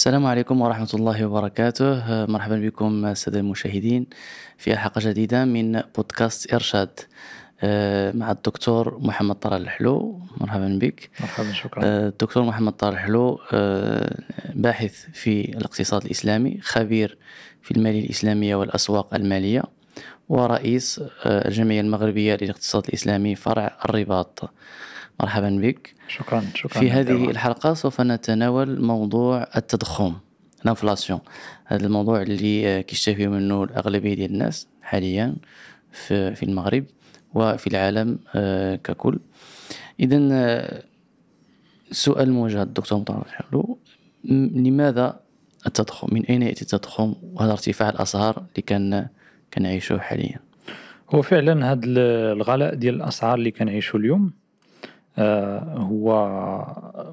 السلام عليكم ورحمة الله وبركاته. مرحبا بكم السادة المشاهدين في حلقة جديدة من بودكاست إرشاد. آه، مع الدكتور محمد طلال الحلو. مرحبا بك. مرحبا شكرا. آه، الدكتور محمد طلال الحلو آه، باحث في الاقتصاد الإسلامي خبير في المالية الإسلامية والأسواق المالية ورئيس الجمعية المغربية للاقتصاد الإسلامي فرع الرباط. مرحبا بك. شكرا شكرا. في هذه الحلقة سوف نتناول موضوع التضخم الإنفلاسيون. هذا الموضوع اللي كيشتكي منه الأغلبية ديال الناس حاليا في, في المغرب وفي العالم آه، ككل. إذا آه، سؤال موجه للدكتور مطهر الحلو. لماذا التضخم؟ من أين يأتي التضخم؟ وهذا ارتفاع الأسعار اللي كان كنعيشه حاليا. هو فعلا هذا الغلاء ديال الأسعار اللي كنعيشو اليوم. هو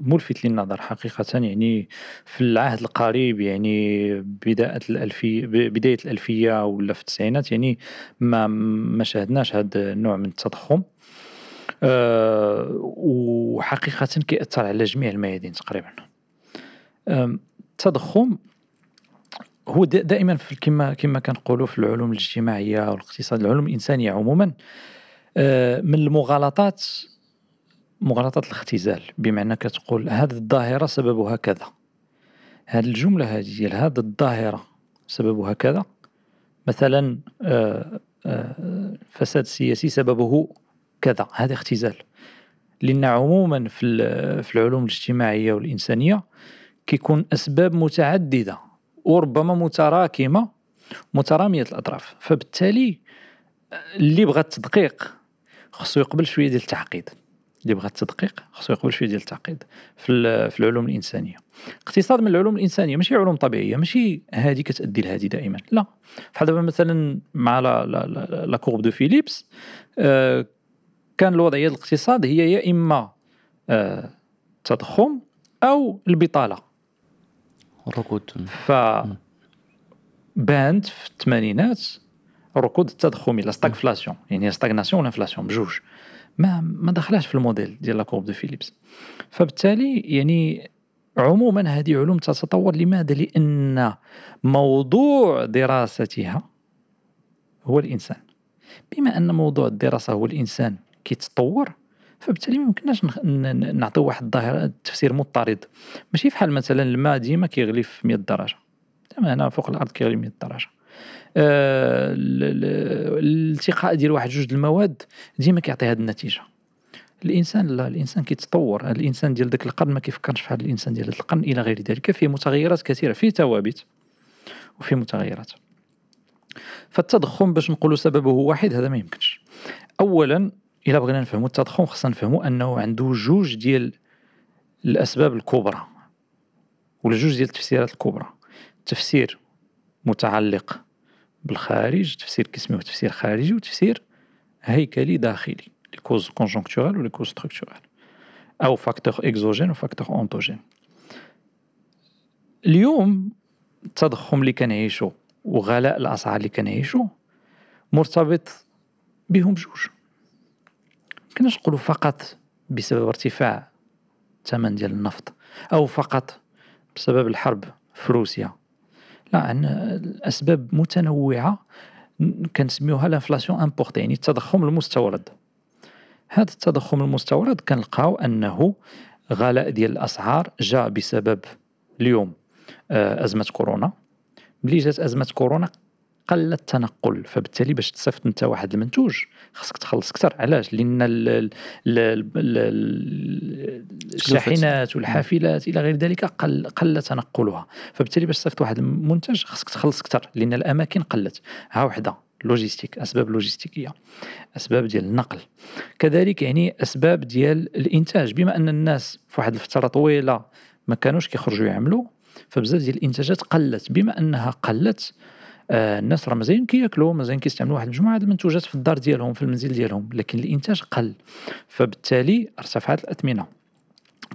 ملفت للنظر حقيقة يعني في العهد القريب يعني بداية الألفية بداية الألفية ولا في التسعينات يعني ما ما شاهدناش هذا النوع من التضخم. أه وحقيقة كيأثر على جميع الميادين تقريبا. التضخم هو دائما في كما كما كنقولوا في العلوم الاجتماعية والاقتصاد العلوم الإنسانية عموما. أه من المغالطات مغالطة الاختزال بمعنى كتقول هذه الظاهرة سببها كذا. هذه الجملة هذه ديال هذه الظاهرة سببها كذا. مثلا آه، آه، فساد سياسي سببه كذا هذا اختزال. لأن عموما في في العلوم الاجتماعية والإنسانية كيكون أسباب متعددة وربما متراكمة مترامية الأطراف. فبالتالي اللي بغى التدقيق خصو يقبل شوية ديال التعقيد. اللي بغى التدقيق خصو يقبل شوية ديال التعقيد في, في العلوم الإنسانية. اقتصاد من العلوم الإنسانية ماشي علوم طبيعية ماشي هذه كتأدي لهذه دائما لا. بحال دابا مثلا مع la la la, la courbe de Phillips آه كان الوضعية الاقتصاد هي يا إما آه التضخم أو البطالة. الركود ف باند في الثمانينات ركود التضخمي la stagflation يعني stagnation و l'inflation بجوج. ما ما دخلهاش في الموديل ديال la courbe de Phillips. فبالتالي يعني عموما هذه علوم تتطور. لماذا؟ لأن موضوع دراستها هو الإنسان. بما أن موضوع الدراسة هو الإنسان كيتطور فبالتالي ما يمكنناش نعطيو واحد الظاهره تفسير مضطرد. ماشي فحال مثلا الماء ديما كيغلي في 100 درجة. هنا فوق الأرض كيغلي 100 درجة. الالتقاء ديال واحد جوج المواد ديما كيعطي هذه النتيجة. الإنسان لا الإنسان كيتطور. الإنسان ديال ذاك القرن ما كيفكرش بحال الإنسان ديال هذا القرن إلى غير ذلك. فيه متغيرات كثيرة فيه ثوابت وفيه متغيرات. فالتضخم باش نقولوا سببه واحد هذا ما يمكنش. اولا إلا بغينا نفهموا التضخم خصنا نفهموا أنه عنده جوج ديال الأسباب الكبرى ولا جوج ديال التفسيرات الكبرى. تفسير متعلق بالخارج تفسير كيسميوه تفسير خارجي وتفسير هيكلي داخلي les causes conjoncturelles و les causes structurelles أو facteurs exogènes و facteurs endogènes اليوم التضخم اللي كنعيشو وغلاء الأسعار اللي كنعيشو مرتبط بهم بجوج مكناش نقولوا فقط بسبب ارتفاع الثمن ديال النفط أو فقط بسبب الحرب في روسيا. لا عندنا الأسباب متنوعة كنسميوها l'inflation importée يعني التضخم المستورد. هذا التضخم المستورد كنلقاو أنه غلاء ديال الأسعار جاء بسبب اليوم آه، أزمة كورونا. ملي جات أزمة كورونا قل التنقل فبالتالي باش تصيفط انت واحد المنتوج خاصك تخلص أكثر. علاش؟ لأن الشاحنات والحافلات إلى غير ذلك قل قل تنقلها. فبالتالي باش تصيفط واحد المنتج خاصك تخلص أكثر لأن الأماكن قلت. ها وحدة logistique أسباب لوجيستيكية أسباب ديال النقل. كذلك يعني أسباب ديال الإنتاج. بما أن الناس في واحد الفترة طويلة ما كانوش كيخرجوا يعملوا فبزاف ديال الإنتاجات قلت. بما أنها قلت الناس راه مزيان كياكلوا مزيان كيستعملوا واحد المجموعه المنتوجات في الدار ديالهم في المنزل ديالهم لكن الإنتاج قل. فبالتالي أرتفعت الأثمنة.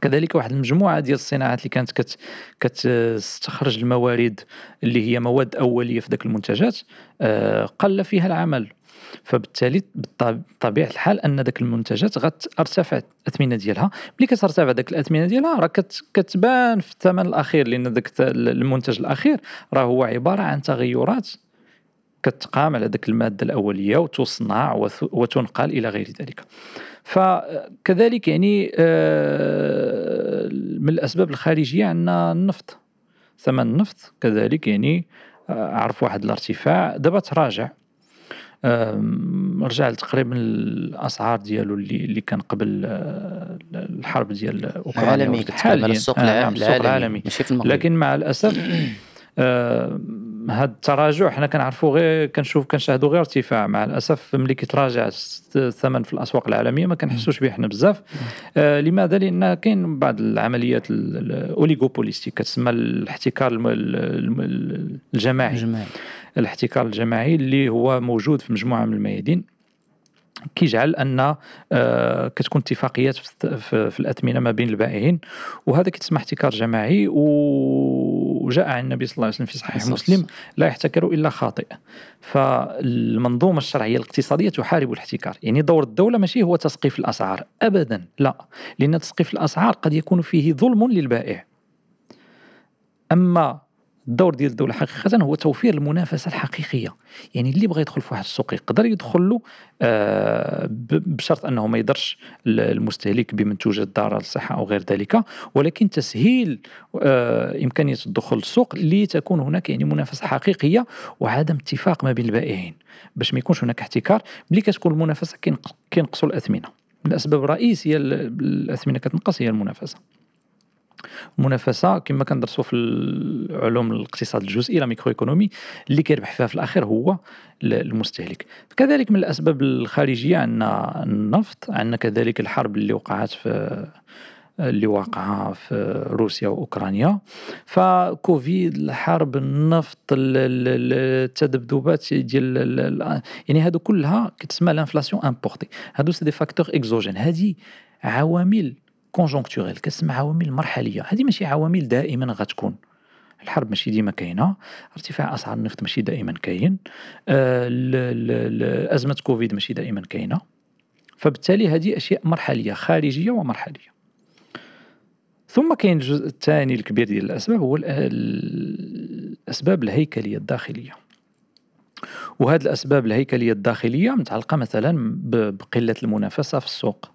كذلك واحد المجموعة ديال الصناعات اللي كانت كت كتستخرج الموارد اللي هي مواد أولية في ذاك المنتجات آه، قل فيها العمل. فبالتالي بطبيعة الحال أن ذاك المنتجات غترتفع الأثمنة ديالها. ملي كترتفع ذاك الأثمنة ديالها راه كتبان في الثمن الأخير لأن ذاك المنتج الأخير راه هو عبارة عن تغيرات كتقام على ذاك المادة الأولية وتصنع وتنقل إلى غير ذلك. فكذلك يعني آه، من الأسباب الخارجية عندنا النفط. ثمن النفط كذلك يعني آه، عرف واحد الارتفاع دابا تراجع. رجع تقريبا الأسعار ديالو اللي اللي كان قبل آه، الحرب ديال أوكرانيا عالمي حاليا. السوق العالمي, السوق العالمي. المغرب. لكن مع الأسف هذا التراجع حنا كنعرفوا غير كنشوف كنشاهدوا غير ارتفاع. مع الأسف ملي كيتراجع الثمن في الأسواق العالمية ما كنحسوش به حنا بزاف. آه لماذا؟ لأن كاين بعض العمليات الاوليغوبوليستيك كتسمى الاحتكار الجماعي. الجماعي. الاحتكار الجماعي اللي هو موجود في مجموعة من الميادين. كيجعل أن آه كتكون اتفاقيات في, الأثمنة ما بين البائعين. وهذا كيتسمى احتكار جماعي. وجاء عن النبي صلى الله عليه وسلم في صحيح مسلم لا يحتكر إلا خاطئ. فالمنظومة الشرعية الاقتصادية تحارب الاحتكار. يعني دور الدولة ماشي هو تسقيف الأسعار. ابدا لا. لأن تسقيف الأسعار قد يكون فيه ظلم للبائع. أما الدور ديال الدولة حقيقة هو توفير المنافسة الحقيقية. يعني اللي بغى يدخل في واحد السوق يقدر يدخل له آه بشرط أنه ما يضرش المستهلك بمنتوجات ضاره للصحه أو غير ذلك. ولكن تسهيل آه إمكانية الدخول للسوق لتكون هناك يعني منافسة حقيقية وعدم اتفاق ما بين البائعين. باش ما يكونش هناك احتكار ملي كتكون المنافسة كينقصوا الأثمنة. من الأسباب الرئيسية الأثمنة كتنقص هي المنافسة. المنافسه كما كندرسوا في علوم الاقتصاد الجزئي لا ميكرو ايكونومي اللي كيربح فيها في الاخير هو المستهلك. كذلك من الأسباب الخارجية عندنا النفط عندنا كذلك الحرب اللي وقعت في اللي واقعه في روسيا وأوكرانيا. فكوفيد الحرب النفط التذبذبات ديال يعني هادو كلها كتسمى l'inflation importée هادو c'est des facteurs exogènes هذه عوامل conjoncturelles كتسمى عوامل مرحلية. هذه ماشي عوامل دائما غتكون. الحرب ماشي ديما كاينة ارتفاع أسعار النفط ماشي دائما كاين. آه أزمة كوفيد ماشي دائما كاينة. فبالتالي هذه أشياء مرحلية خارجية ومرحلية. ثم كاين الجزء الثاني الكبير ديال الأسباب هو الأسباب الهيكلية الداخلية. وهذه الأسباب الهيكلية الداخلية متعلقة مثلا بقلة المنافسة في السوق.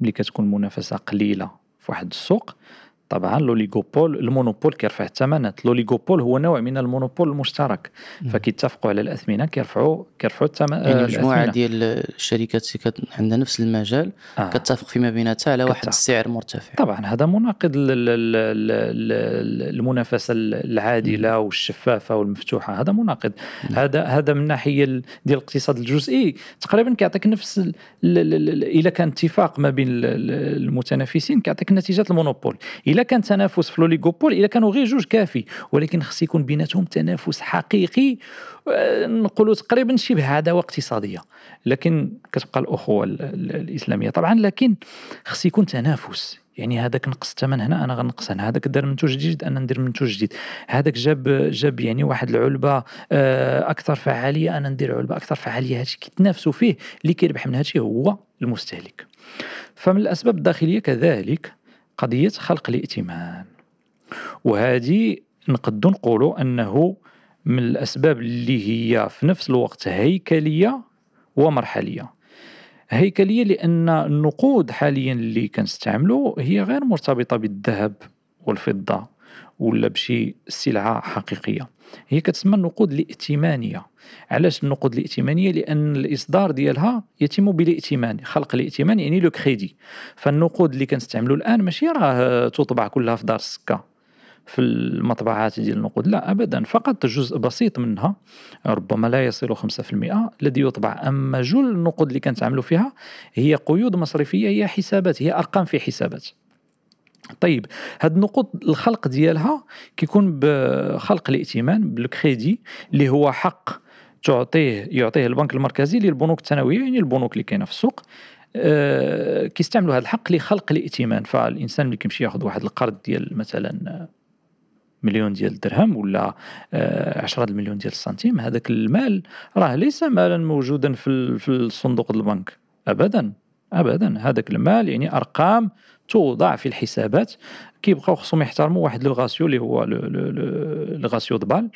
ملي كتكون المنافسة قليلة في واحد السوق طبعا لوليغوبول المونوبول كيرفع الثمنات لوليغوبول هو نوع من المونوبول المشترك. فكيتفقوا على الأثمنة كيرفعوا كيرفعوا الثمن يعني مجموعة ديال الشركات عندها نفس المجال آه. كتتفق فيما بيناتها على واحد السعر مرتفع. طبعا هذا مناقض المنافسة العادلة والشفافة والمفتوحة. هذا مناقض. هذا هذا من ناحية ديال الاقتصاد الجزئي. تقريبا كيعطيك نفس اذا كان اتفاق ما بين المتنافسين كيعطيك نتيجة المونوبول. إلا إلا كان تنافس في لوليغوبول إلا كانوا غير جوج كافي ولكن خص يكون بيناتهم تنافس حقيقي آه، نقولوا تقريبا شبه عداوه اقتصاديه لكن كتبقى الأخوة الإسلامية. طبعا لكن خص يكون تنافس. يعني هذاك نقص الثمن هنا أنا غنقص هنا. هذاك دار منتوج جديد أنا ندير منتوج جديد. هذاك جاب جاب يعني واحد العلبة آه، أكثر فعالية أنا ندير علبة أكثر فعالية. هادشي كيتنافسوا فيه اللي كيربح من هادشي هو المستهلك. فمن الأسباب الداخلية كذلك قضية خلق الائتمان. وهذه نقدو نقولوا أنه من الأسباب اللي هي في نفس الوقت هيكلية ومرحلية. هيكلية لأن النقود حاليا اللي كنستعملوا هي غير مرتبطة بالذهب والفضة. ولا بشي سلعة حقيقية. هي كتسمى النقود الائتمانية. علاش النقود الائتمانية؟ لأن الإصدار ديالها يتم بالائتمان خلق الائتمان يعني لو كريدي. فالنقود اللي كنستعملوا الآن ماشي راه تطبع كلها في دار السكة في المطبعات ديال النقود لا ابدا. فقط جزء بسيط منها ربما لا يصل 5% الذي يطبع. أما جل النقود اللي كنتعاملوا فيها هي قيود مصرفية هي حسابات هي أرقام في حسابات. طيب هاد النقود الخلق ديالها كيكون بخلق الائتمان بالكريدي اللي هو حق تعطيه يعطيه البنك المركزي للبنوك الثانوية يعني البنوك اللي كاينة في السوق. آه كيستعملوا هذا الحق لخلق الائتمان. فالإنسان ملي كيمشي ياخذ واحد القرض ديال مثلا مليون ديال الدرهم ولا آه، عشرة المليون ديال السنتيم هذاك المال راه ليس مالا موجودا في في الصندوق البنك. ابدا ابدا هذاك المال يعني أرقام توضع في الحسابات. كيبقاو خصهم يحترموا واحد le ratio اللي هو le ratio de Bâle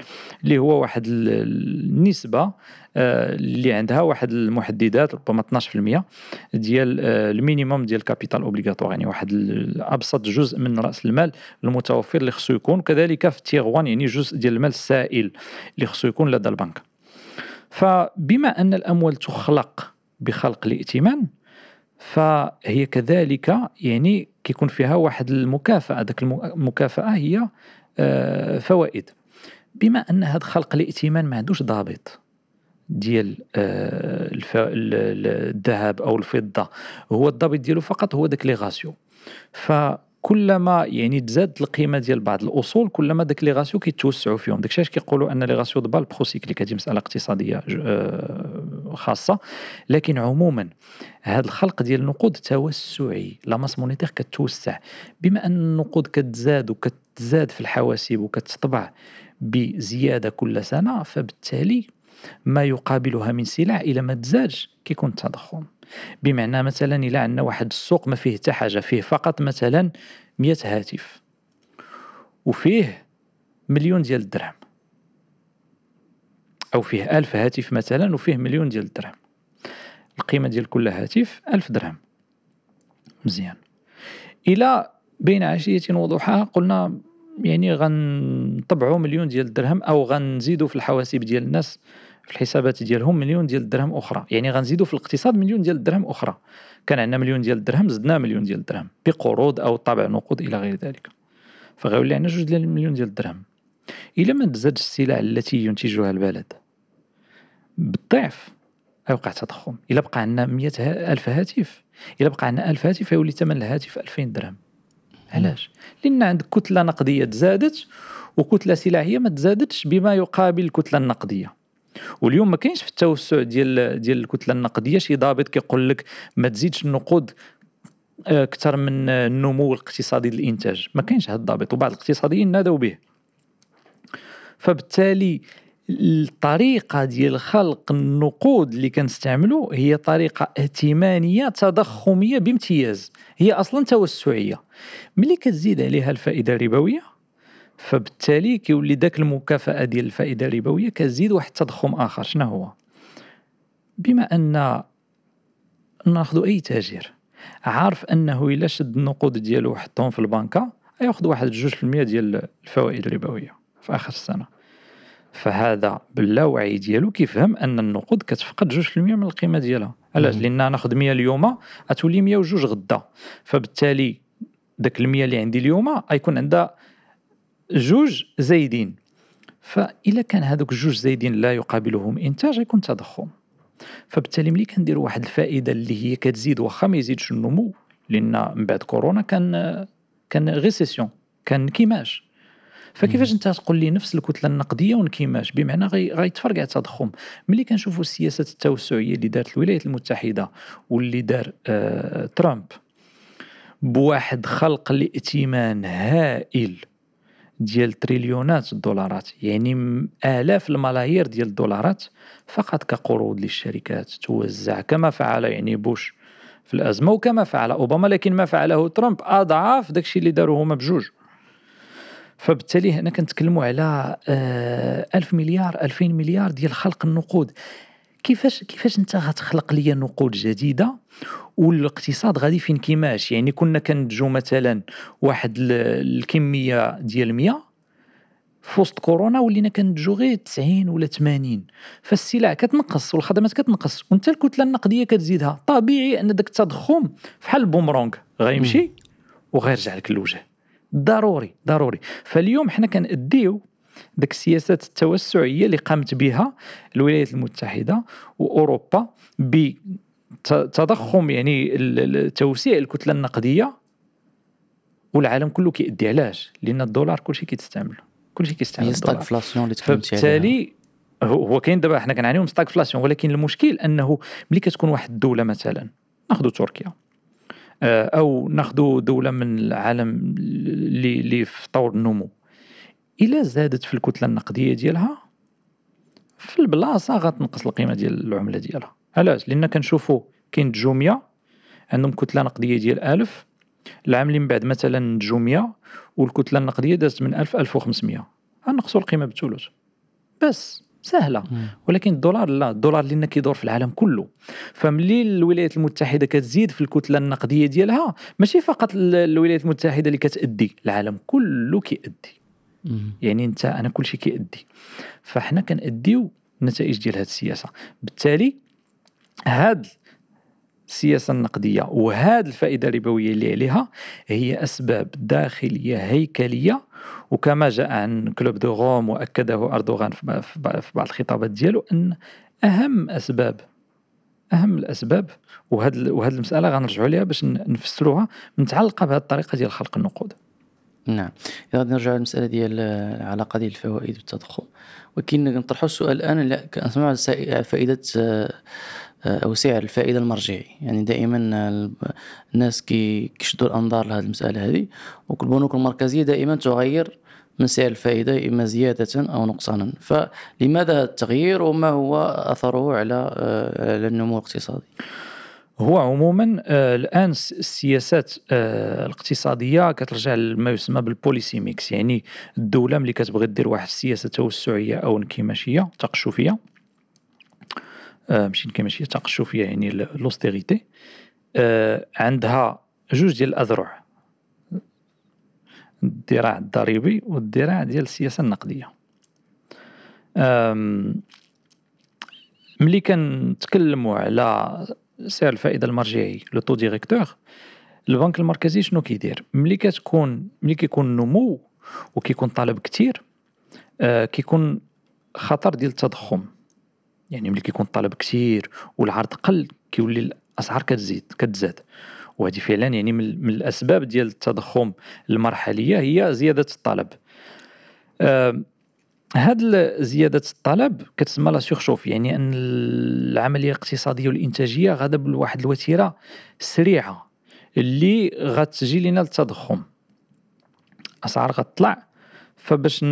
اللي هو واحد النسبة آه، اللي عندها واحد المحددات ربما 12% ديال آه، ال minimum ديال ال capital obligatoire يعني واحد ابسط جزء من رأس المال المتوفر اللي خصو يكون كذلك في تيغ 1 يعني جزء ديال المال السائل اللي خصو يكون لدى البنك. فبما أن الأموال تخلق بخلق الائتمان فهي كذلك يعني كيكون فيها واحد المكافأة. ذاك المكافأة هي آه، فوائد. بما أن هذا خلق الائتمان ما عندوش ضابط ديال آه، الذهب أو الفضة هو الضابط ديالو فقط هو داك les ratios. ف كلما يعني تزاد القيمة ديال بعض الأصول كلما داك les ratios كيتوسعوا فيهم. داكشي علاش كيقولوا أن les ratios de Bâle procycliques هذه مسألة اقتصادية آه، خاصة لكن عموما هذا الخلق ديال النقود توسعي la masse monétaire كتوسع. بما أن النقود كتزاد وكتزاد في الحواسيب وكتطبع بزيادة كل سنة فبالتالي ما يقابلها من سلع إلى ما تزادش كيكون التضخم. بمعنى مثلا إلى عندنا واحد السوق ما فيه حتى حاجة فيه فقط مثلا 100 هاتف. وفيه مليون ديال الدرهم. أو فيه ألف هاتف مثلا وفيه مليون ديال الدرهم. القيمة ديال كل هاتف ألف درهم. مزيان. إلى بين عشية وضحاها قلنا يعني غنطبعوا مليون ديال الدرهم أو غنزيدوا في الحواسيب ديال الناس في الحسابات ديالهم مليون ديال الدرهم أخرى. يعني غنزيدوا في الاقتصاد مليون ديال الدرهم أخرى. كان عندنا مليون ديال الدرهم زدنا مليون ديال الدرهم. بقروض أو طبع نقود إلى غير ذلك. فغيولي عندنا جوج ديال المليون ديال الدرهم. الا ما تزادش السلع التي ينتجها البلد؟ بالضعف. غيوقع تضخم إلا بقى عندنا 100 ألف هاتف. إلا بقى عندنا 1000 هاتف يولي ثمن الهاتف 2000 درهم. علاش؟ لأن عندك كتلة نقدية تزادت وكتلة سلعيه ما تزادتش بما يقابل الكتله النقدية. واليوم ما كاينش في التوسع ديال ديال الكتلة النقدية شي ضابط كيقول لك ما تزيدش النقود أكثر من النمو الاقتصادي للإنتاج. ما كاينش هذا الضابط وبعض الاقتصاديين نادوا به. فبالتالي الطريقة ديال خلق النقود اللي كنستعملوا هي طريقة ائتمانية تضخمية بامتياز. هي أصلا توسعية. ملي كتزيد عليها الفائدة الربوية فبالتالي كيولي داك المكافأة ديال الفائدة الربوية كتزيد واحد التضخم آخر. شنو هو؟ بما أن نأخذ أي تاجر عارف أنه إلا شد النقود ديالو وحطهم في البنكة ياخذ واحد جوج في المية ديال الفوائد الربوية في آخر السنة. فهذا باللاوعي ديالو كيفهم أن النقود كتفقد جوج في المية من القيمة ديالها. علاش؟ لأن ناخذ 100 اليوم غتولي 102 غدا. فبالتالي داك ال اللي عندي اليوم غيكون عندها جوج زايدين. فإلا كان هذوك الجوج زايدين لا يقابلهم إنتاج يكون تضخم. فبالتالي ملي كنديروا واحد الفائدة اللي هي كتزيد واخا ما يزيدش النمو لأن من بعد كورونا كان كان غيسيسيون كان انكماش فكيفاش انت تقول لي نفس الكتلة النقدية وانكماش بمعنى غيتفرقع التضخم. ملي كنشوفوا السياسات التوسعية اللي دارت الولايات المتحدة واللي دار آه ترامب بواحد خلق الائتمان هائل ديال تريليونات الدولارات يعني آلاف الملايير ديال الدولارات فقط كقروض للشركات توزع كما فعل يعني بوش في الأزمة وكما فعل أوباما لكن ما فعله ترامب أضعاف داكشي اللي داروا هما بجوج. فبالتالي هنا كنتكلموا على آه، ألف مليار ألفين مليار ديال خلق النقود. كيفاش كيفاش انت غتخلق لي نقود جديدة والاقتصاد غادي في انكماش يعني كنا كنتجو مثلا واحد الكمية ديال 100 في وسط كورونا ولينا كنتجو غير 90 ولا 80 فالسلع كتنقص والخدمات كتنقص وانت الكتلة النقدية كتزيدها. طبيعي أن داك التضخم بحال البومرونغ. غيمشي وغيرجع لك الوجه. ضروري ضروري. فاليوم حنا كنأديو ديك السياسات التوسعية اللي قامت بها الولايات المتحدة وأوروبا بتضخم يعني توسيع الكتلة النقدية والعالم كله كيأدي علاش؟ لأن الدولار كلشي كيتستعمل كلشي كيستعمل الدولار. اللي فبالتالي هو كاين دابا حنا كنعانيو من stagflation ولكن المشكل أنه ملي كتكون واحد الدولة مثلا ناخذ تركيا. أو ناخذ دولة من العالم اللي اللي في طور النمو. إلا زادت في الكتلة النقدية ديالها في البلاصة غتنقص القيمة ديال العملة ديالها. علاش؟ لأن كنشوفوا كاين جوميا عندهم كتلة نقدية ديال 1000 العام اللي من بعد مثلا جوميا والكتلة النقدية دازت من 1000 1500 غنقصوا القيمة بالثلث بس. سهلة. ولكن الدولار لا الدولار لأن كيدور في العالم كله. فملي الولايات المتحدة كتزيد في الكتلة النقدية ديالها ماشي فقط الولايات المتحدة اللي كتأدي العالم كله كيأدي. يعني أنت أنا كل شيء كيأدي. فاحنا كنأديو النتائج ديال هذه السياسة. بالتالي هاد السياسة النقدية وهذه الفائدة الربوية اللي عليها هي أسباب داخلية هيكلية وكما جاء عن Club de Rome وأكده أردوغان في بعض الخطابات ديالو إن أهم أسباب أهم الأسباب وهذه وهذه المسألة غنرجعوا لها باش نفسروها متعلقة بهذه الطريقة ديال خلق النقود. نعم. غادي نرجع للمسألة ديال العلاقة ديال الفوائد بالتضخم ولكن نطرحوا السؤال الآن لا كنسمعوا فائدة أو سعر الفائدة المرجعي. يعني دائما الناس كي كيشدوا الأنظار لهذه المسألة هذه والبنوك المركزية دائما تغير من سعر الفائدة إما زيادة أو نقصانا. فلماذا التغيير وما هو أثره على على النمو الاقتصادي؟ هو عموما آه، الآن السياسات آه، الاقتصادية كترجع لما يسمى بال policy mix. يعني الدولة ملي كتبغي دير واحد السياسة توسعية أو انكماشية تقشفيه آه، ماشي انكماشيه تقشفيه يعني l'austérité عندها جوج ديال الأذرع. الذراع الضريبي والذراع ديال السياسة النقدية. ملي كنتكلموا على سعر الفائدة المرجعي le taux directeur البنك المركزي شنو كيدير؟ ملي كتكون ملي كيكون نمو وكيكون طلب كثير آه كيكون خطر ديال التضخم. يعني ملي كيكون الطلب كثير والعرض قل كيولي الأسعار كتزيد كتزاد. وهذه فعلا يعني من, الأسباب ديال التضخم المرحلية هي زيادة الطلب. هاد زيادة الطلب كتسمى لا سورشوف يعني أن العملية الاقتصادية والإنتاجية غادا بواحد الوتيرة سريعة اللي غتجي لنا التضخم. أسعار غتطلع فباش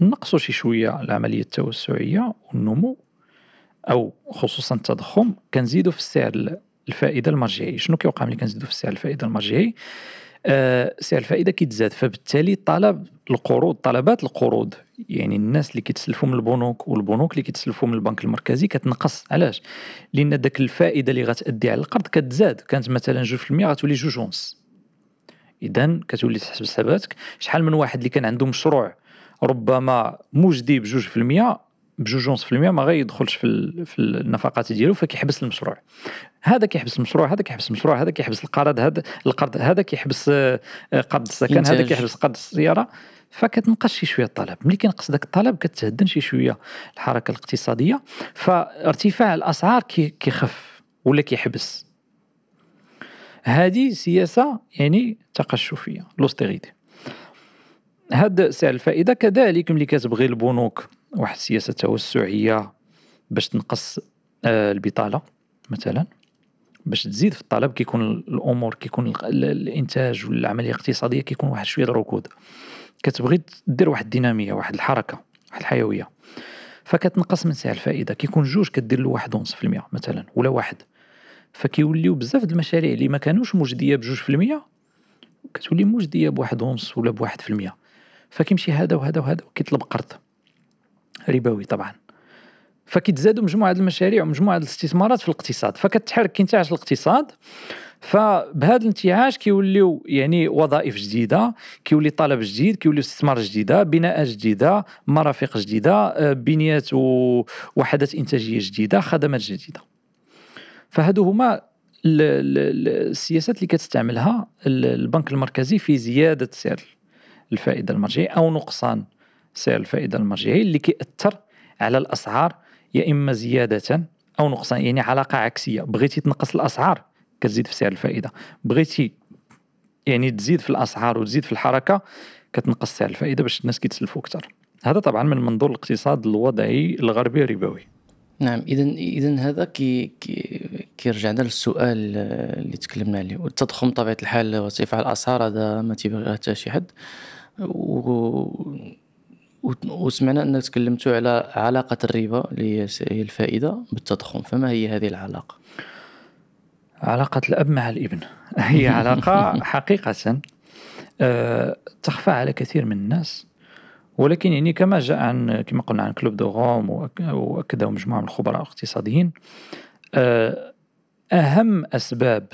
نقصوا شي شوية العملية التوسعية والنمو أو خصوصا التضخم كنزيدوا في السعر الفائدة المرجعي. شنو كيوقع ملي كنزيدوا في السعر الفائدة المرجعي؟ آه سعر الفائدة كيتزاد فبالتالي طلب القروض طلبات القروض. يعني الناس اللي كيتسلفوا من البنوك والبنوك اللي كيتسلفوا من البنك المركزي كتنقص. علاش؟ لأن داك الفائدة اللي غتأدي على القرض كتزاد. كانت مثلا 2% غتولي جوج ونص اذا كتولي تحسب حساباتك. شحال من واحد اللي كان عنده مشروع ربما مجدي في المية بجوج ونص في المية ما غيدخلش في, في النفقات ديالو فكيحبس المشروع. هذا كيحبس المشروع هذا كيحبس المشروع هذا كيحبس القرض هذا القرض هذا كيحبس آه، قرض السكن هذا كيحبس قرض السياره فكتنقص شي شوية الطلب. ملي كينقص داك الطلب كتهدن شي شوية الحركة الاقتصادية. فارتفاع الأسعار كيخف ولا كيحبس. هذه سياسة يعني تقشفية لوستيغيتي هاد سعر الفائدة كذلك ملي كتبغي البنوك واحد السياسة توسعية باش تنقص آه، البطالة مثلا باش تزيد في الطلب كيكون الأمور كيكون الإنتاج والعملية الاقتصادية كيكون واحد شوية الركود كتبغي دير واحد الدينامية واحد الحركة واحد الحيوية. فكتنقص من سعر الفائدة. كيكون جوج كدير له واحد ونص في المية مثلا ولا واحد. فكيوليو بزاف د المشاريع اللي ما كانوش مجديه بجوج في المية كتولي مجديه بواحد ونص ولا بواحد في المية. فكيمشي هذا وهذا وهذا وكيطلب قرض. ربوي طبعا. فكيتزادوا مجموعة المشاريع ومجموعة الاستثمارات في الاقتصاد. فكتحرك كينتعش الاقتصاد فبهذا الانتعاش كيوليو يعني وظائف جديدة كيولي طلب جديد كيولي استثمار جديدة بناءات جديدة مرافق جديدة آه، بنيات ووحدات إنتاجية جديدة خدمات جديدة. فهادو هما السياسات اللي كتستعملها البنك المركزي في زيادة سعر الفائدة المرجعي أو نقصان سعر الفائدة المرجعي اللي كيأثر على الأسعار يا إما زيادة أو نقصان يعني علاقة عكسية. بغيتي تنقص الأسعار كتزيد في سعر الفائدة. بغيتي يعني تزيد في الأسعار وتزيد في الحركة كتنقص سعر الفائدة باش الناس كيتسلفوا أكثر هذا طبعا من منظور الاقتصاد الوضعي الغربي الربوي. نعم اذا اذا هذا كي كيرجعنا للسؤال اللي تكلمنا عليه. والتضخم بطبيعة الحال وارتفاع الأسعار هذا ما تيبغيها حتى شي حد. و وسمعنا أنك تكلمتوا على علاقة الربا اللي هي الفائدة بالتضخم فما هي هذه العلاقة؟ علاقة الأب مع الإبن. هي علاقة حقيقة. آه، تخفى على كثير من الناس. ولكن يعني كما جاء عن كما قلنا عن كلوب دو غوم وأكده مجموعة من الخبراء الاقتصاديين آه، أهم أسباب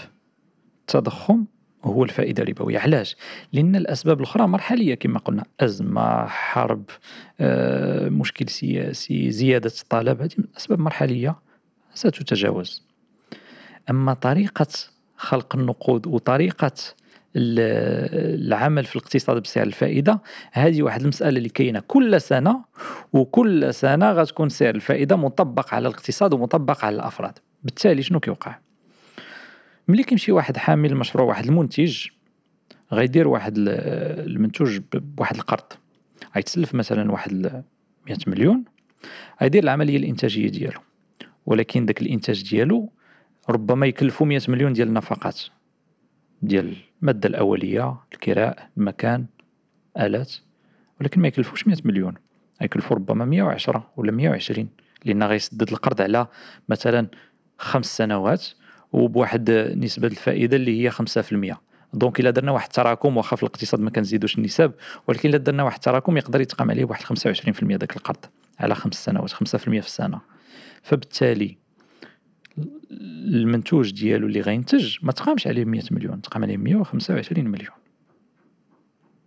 التضخم هو الفائدة الربويه علاش؟ لأن الأسباب الأخرى مرحلية كما قلنا أزمة حرب آه، مشكل سياسي زيادة الطلب. هذه اسباب مرحلية ستتجاوز. أما طريقة خلق النقود وطريقة العمل في الاقتصاد بسعر الفائدة هذه واحد المسألة اللي كاينة كل سنة وكل سنة غتكون سعر الفائدة مطبق على الاقتصاد ومطبق على الأفراد. بالتالي شنو كيوقع؟ ملي كيمشي واحد حامل مشروع واحد المنتج غيدير واحد المنتوج بواحد القرض. غيتسلف مثلا واحد 100 مليون غيدير العملية الإنتاجية ديالو. ولكن داك الإنتاج ديالو ربما يكلفو 100 مليون ديال النفقات ديال المادة الأولية الكراء المكان آلات. ولكن ما يكلفوش 100 مليون يكلفو ربما 110 ولا 120 لأن غيسدد القرض على مثلا خمس سنوات. وبواحد نسبة الفائدة اللي هي 5% دونك إلا درنا واحد التراكم واخا في الاقتصاد ما كنزيدوش النسب ولكن إلا درنا واحد التراكم يقدر يتقام عليه بواحد 25% داك القرض على خمس سنوات 5% في السنة. فبالتالي المنتوج ديالو اللي غينتج ما تقامش عليه 100 مليون تقام عليه 125 مليون.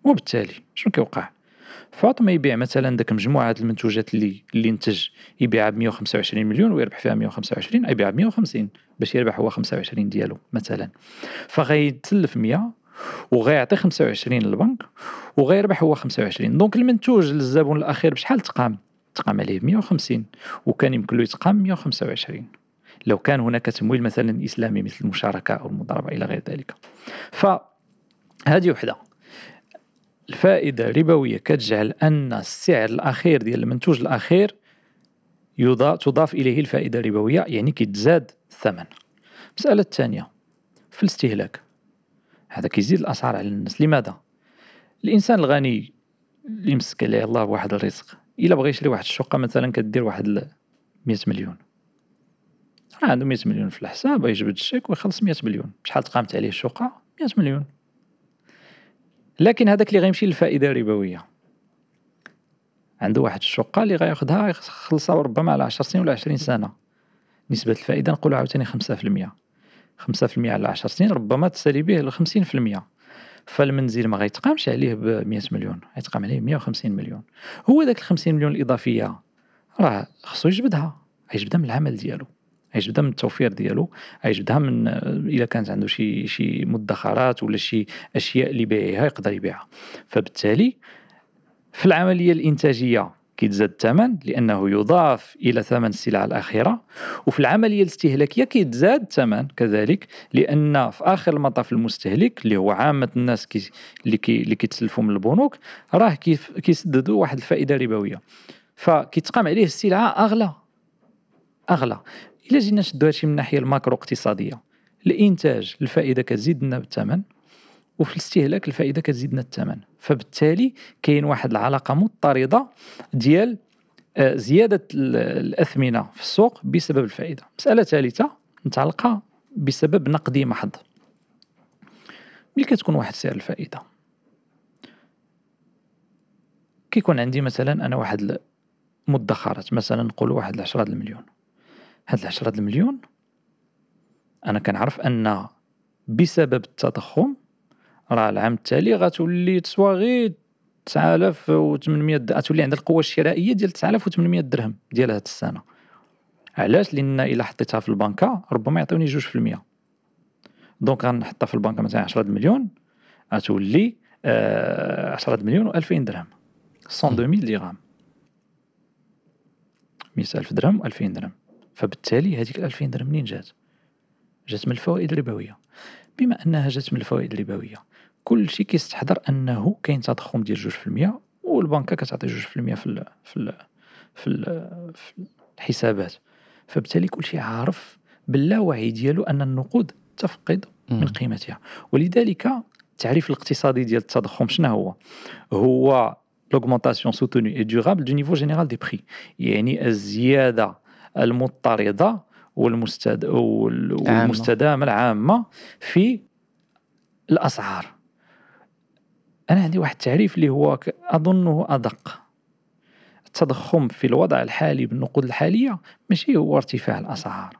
وبالتالي شنو كيوقع؟ فاطمة يبيع مثلا داك مجموعة المنتوجات اللي اللي انتج يبيعها ب 125 مليون ويربح فيها 125 يبيعها ب 150 باش يربح هو 25 ديالو مثلا. فغيتسلف 100 وغيعطي 25 للبنك وغيربح هو 25 دونك المنتوج للزبون الأخير بشحال تقام؟ تقام عليه 150 وكان يمكن له يتقام 125 لو كان هناك تمويل مثلا إسلامي مثل المشاركة أو المضاربة إلى غير ذلك. فهذه وحدة. الفائدة الربوية كتجعل أن السعر الأخير ديال المنتوج الأخير تضاف إليه الفائدة الربوية يعني كيتزاد الثمن. المسألة الثانية في الاستهلاك هذا كيزيد الأسعار على الناس. لماذا؟ الإنسان الغني اللي مسك عليه الله بواحد الرزق إلا بغى يشري واحد الشقة مثلا كدير واحد 100 مليون. عنده 100 مليون في الحساب يجبد الشيك ويخلص 100 مليون. شحال تقامت عليه الشقة؟ 100 مليون. لكن هذاك اللي غيمشي للفائدة الربوية عنده واحد الشقة اللي غياخدها يخلصها ربما على 10 سنين ولا 20 سنة. نسبة الفائدة نقولوا عاوتاني 5% 5% على 10 سنين ربما تسالي به ل 50% فالمنزل ما غيتقامش عليه ب 100 مليون غيتقام عليه 150 مليون. هو ذاك ال 50 مليون الإضافية راه خصو يجبدها يجبدها من العمل ديالو. يجبدها من التوفير ديالو يجبدها من إلا كانت عنده شي شي مدخرات ولا شي أشياء اللي بيعها يقدر يبيعها. فبالتالي في العملية الإنتاجية كيتزاد الثمن لأنه يضاف إلى ثمن السلعة الأخيرة وفي العملية الاستهلاكية كيتزاد الثمن كذلك لأن في آخر المطاف المستهلك اللي هو عامة الناس كي اللي كيتسلفوا من البنوك راه كيسددوا واحد الفائدة ربوية. فكيتقام عليه السلعة أغلى أغلى. إلا جينا نشدو هادشي من الناحيه الماكرو اقتصادية. الإنتاج الفائدة كتزيد لنا بالثمن وفي الاستهلاك الفائدة كتزيد لنا الثمن فبالتالي كاين واحد العلاقة مضطرده ديال آه، زيادة الأثمنة في السوق بسبب الفائدة. مسألة ثالثة متعلقة بسبب نقدي محض. ملي كتكون واحد سعر الفائدة. كيكون عندي مثلا أنا واحد المدخرات مثلا نقول واحد العشرة المليون. هاد العشرة المليون أنا كنعرف أن بسبب التضخم راه العام التالي غتولي تسوى غير 9800 غتولي عندها القوة الشرائية ديال 9800 درهم ديال هاد السنة. علاش؟ لأن إلا حطيتها في البنكة ربما يعطيوني جوج في المية. دونك غنحطها في البنكة مثلا 10 مليون غتولي آه 10 مليون و 2000 درهم. 102000 درهم 100000 درهم و 2000 درهم. فبالتالي هذيك ال 2000 درهم منين جات؟ جات من الفوائد الربوية. بما أنها جات من الفوائد الربوية كل شيء كيستحضر أنه كاين تضخم ديال جوج في المية والبنكه كتعطي جوج في المية في ال في ال في, ال في الحسابات. فبالتالي كل شيء عارف باللاوعي ديالو أن النقود تفقد من. قيمتها. ولذلك التعريف الاقتصادي ديال التضخم شنو هو؟ هو l'augmentation soutenue et durable du niveau général des prix. يعني الزيادة المضطردة والمستد... والمستدامة العامة في الأسعار. أنا عندي واحد التعريف اللي هو أظنه أدق. التضخم في الوضع الحالي بالنقود الحالية ماشي هو ارتفاع الأسعار.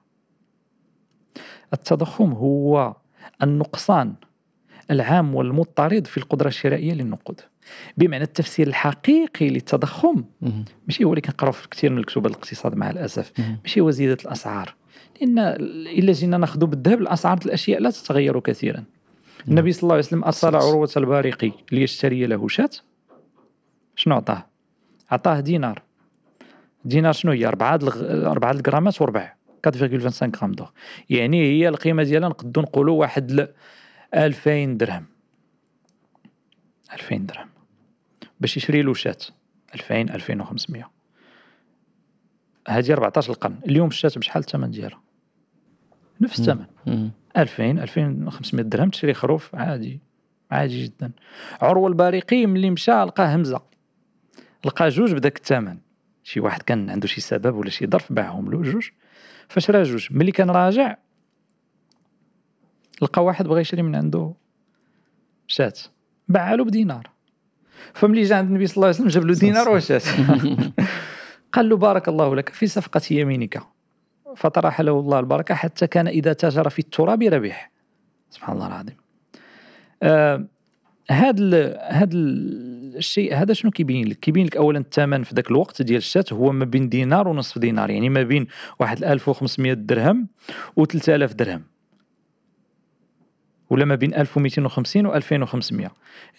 التضخم هو النقصان العام والمضطرد في القدرة الشرائية للنقود. بمعنى التفسير الحقيقي للتضخم. ماشي هو اللي كنقراو في كثير من الكتب الاقتصاد مع الأسف. ماشي هو زيادة الأسعار. لأن إلا جينا ناخذ بالذهب الأسعار الأشياء لا تتغير كثيرا. النبي صلى الله عليه وسلم أرسل. عروة البارقي ليشتري له شاة. شنو عطاه؟ عطاه دينار. دينار شنو هي؟ 4 4 الغرامات وربع 4.25 غرام دور يعني هي القيمة ديالها نقدروا نقولوا واحد ل 2000 درهم. 2000 درهم. باش يشري له شاة 2000 2500 هذه 14 القرن. اليوم الشاة بشحال الثمن ديالها؟ نفس الثمن مم. 2000 2500 درهم تشري خروف عادي. عادي جدا. عروة البارقي ملي مشى لقى همزة. لقى جوج بداك الثمن شي واحد كان عنده شي سبب ولا شي ظرف باعهم له جوج. فشرا جوج؟ ملي كان راجع لقى واحد بغى يشري من عنده شاة باعها له بدينار. فملي جا عند النبي صلى الله عليه وسلم جاب له دينار وشاة قال له بارك الله لك في صفقة يمينك. فطرح له الله البركة حتى كان إذا تاجر في التراب ربح سبحان الله العظيم. آه هذا ال- هذا ال- الشيء هذا شنو كيبين لك؟ كيبين لك اولا الثمن في ذاك الوقت ديال الشاة هو ما بين دينار ونصف دينار يعني ما بين واحد 1500 درهم و 3000 درهم. ولا ما بين 1250 و 2500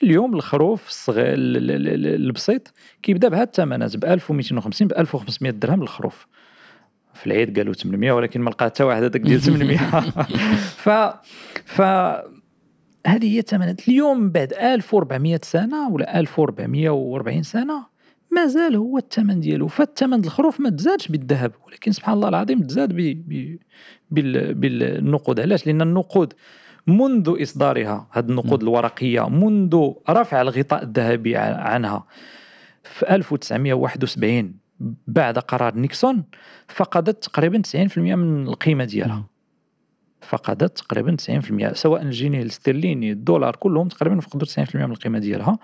اليوم الخروف الصغير ال- ال- ال- البسيط كيبدا بهذا الثمنات ب 1250 ب 1500 درهم الخروف. في العيد قالوا 800 ولكن ما لقى حتى واحد هذاك ديال 800 ف ف هذه هي الثمنات. اليوم بعد 1400 سنة ولا 1440 سنة مازال هو الثمن ديالو. فالثمن الخروف ما تزادش بالذهب ولكن سبحان الله العظيم تزاد. بالنقود. علاش؟ لأن النقود منذ إصدارها هذه النقود الورقية منذ رفع الغطاء الذهبي عنها في 1971 بعد قرار نيكسون فقدت تقريبا 90% من القيمة ديالها. فقدت تقريبا 90% سواء الجنيه الاسترليني الدولار كلهم تقريبا فقدوا 90% من القيمة ديالها.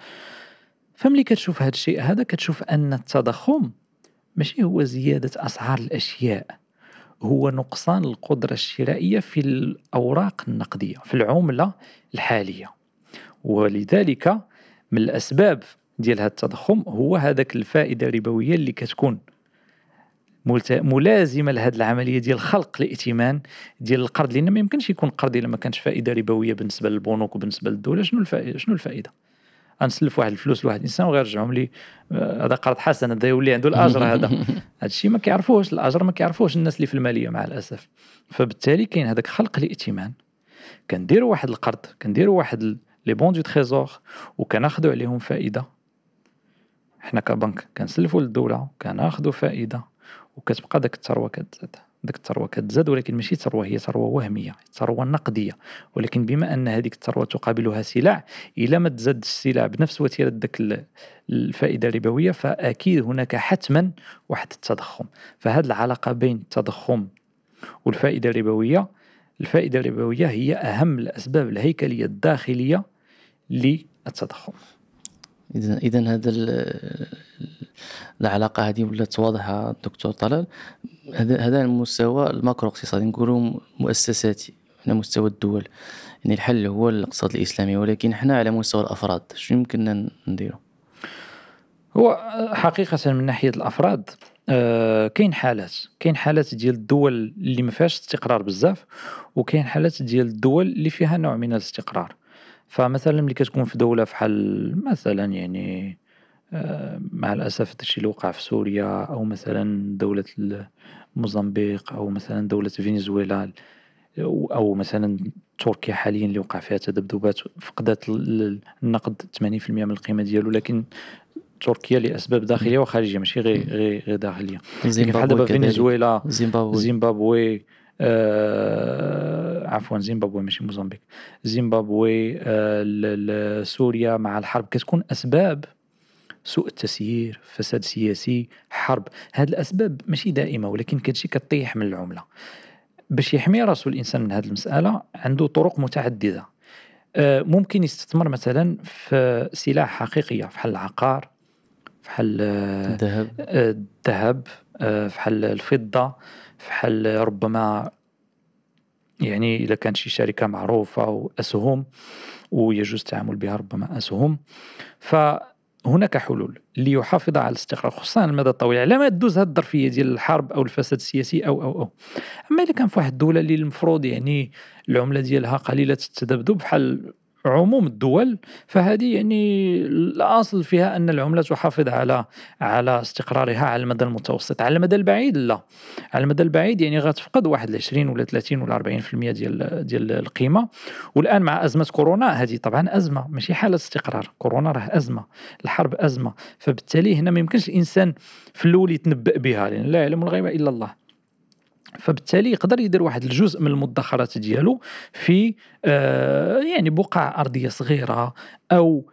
فملي كتشوف هذا الشيء هذا كتشوف أن التضخم ماشي هو زيادة أسعار الأشياء. هو نقصان القدرة الشرائية في الأوراق النقدية في العملة الحالية. ولذلك من الأسباب ديال هذا التضخم هو هذاك الفائدة الربوية اللي كتكون ملازمة لهذه العملية ديال خلق الائتمان ديال القرض لأن ما يمكنش يكون قرض إلا ما كانش فائدة ربوية بالنسبة للبنوك وبالنسبة للدولة. شنو الفائده شنو الفائدة؟ غنسلف واحد الفلوس لواحد الإنسان وغيرجعهم لي آه، هذا قرض حسن هذا يولي عنده الأجر هذا. هذا الشيء ما كيعرفوش الأجر ما كيعرفوش الناس اللي في المالية مع الأسف. فبالتالي كاين هذاك خلق الائتمان. كنديروا واحد القرض كنديروا واحد les bons du trésor وكناخذوا عليهم فائدة. حنا كبنك كنسلفوا للدولة كناخذوا فائدة وكتبقى داك الثروه كتزاد. داك الثروة كتزاد ولكن ماشي ثروة هي ثروة وهمية ثروة نقدية. ولكن بما أن هذيك الثروة تقابلها سلع إلا ما تزاد السلع بنفس وتيرة ال- الفائدة الربوية فأكيد هناك حتما واحد التضخم. فهذه العلاقة بين التضخم والفائدة الربوية الفائدة الربوية هي أهم الأسباب الهيكلية الداخلية للتضخم. اذا إذا هذا ال- العلاقة هذه ولات واضحه دكتور طلال؟ هذا هذا المستوى الماكرو اقتصادي نقولوا مؤسساتي على مستوى الدول. يعني الحل هو الاقتصاد الإسلامي ولكن إحنا على مستوى الأفراد شنو يمكننا نديرو؟ هو حقيقة من ناحية الأفراد آه، كاين حالات. كاين حالات ديال الدول اللي ما فيهاش استقرار بزاف وكاين حالات ديال الدول اللي فيها نوع من الاستقرار. فمثلا ملي كتكون في دولة بحال مثلا يعني آه، مع الأسف هذا الشيء اللي وقع في سوريا أو مثلا دولة موزمبيق أو مثلا دولة فنزويلا أو مثلا تركيا حاليا اللي وقع فيها تذبذبات فقدت ال- ال- النقد 80% من القيمة ديالو لكن تركيا لأسباب داخلية وخارجية ماشي غير غير غير داخلية. بحال دابا. فنزويلا زيمبابوي. زيمبابوي آه عفوا زيمبابوي ماشي موزمبيق. زيمبابوي آه سوريا مع الحرب كتكون أسباب سوء التسيير فساد سياسي حرب. هذه الأسباب ماشي دائمة ولكن كتجي كطيح من العملة. باش يحمي راسو الإنسان من هذه المسألة عنده طرق متعددة. آه، ممكن يستثمر مثلا في سلاح حقيقية بحال العقار بحال الذهب. آه، الذهب آه، بحال الفضة بحال ربما يعني إذا كانت شي شركة معروفة واسهم ويجوز التعامل بها ربما أسهم. ف هناك حلول ليحافظ على الاستقرار خصوصا على المدى الطويل على ما تدوز هذه الظرفية ديال الحرب أو الفساد السياسي أو أو أو. أما اذا كان في واحد الدولة اللي المفروض يعني العملة ديالها قليلة التذبذب بحال عموم الدول فهذه يعني الأصل فيها أن العملة تحافظ على على استقرارها على المدى المتوسط. على المدى البعيد لا. على المدى البعيد يعني غتفقد واحد 20 ولا 30 ولا 40% ديال ديال القيمة. والآن مع أزمة كورونا هذه طبعا أزمة ماشي حالة استقرار. كورونا راه أزمة الحرب أزمة. فبالتالي هنا ما يمكنش الإنسان في الأول يتنبأ بها لأن لا يعلم الغيب إلا الله. فبالتالي يقدر يدير واحد الجزء من المدخرات ديالو في آه يعني بقع أرضية صغيرة أو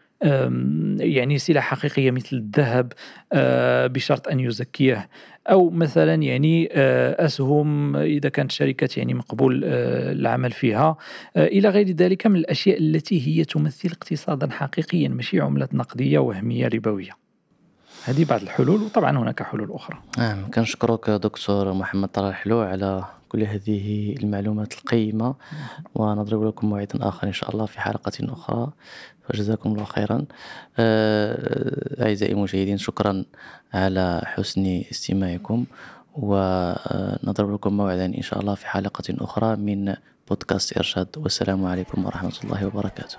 يعني سلع حقيقية مثل الذهب آه بشرط أن يزكيه. أو مثلا يعني آه أسهم إذا كانت شركات يعني مقبول العمل فيها. إلى غير ذلك من الأشياء التي هي تمثل اقتصادا حقيقيا ماشي عمله نقدية وهمية ربوية. هذه بعض الحلول وطبعا هناك حلول أخرى. نعم كنشكرك دكتور محمد طلال حلو على كل هذه المعلومات القيمة ونضرب لكم موعدا آخر إن شاء الله في حلقة أخرى. فجزاكم الله خيرا. آه، أعزائي المشاهدين شكرا على حسن استماعكم ونضرب لكم موعدا إن شاء الله في حلقة أخرى من بودكاست إرشاد. والسلام عليكم ورحمة الله وبركاته.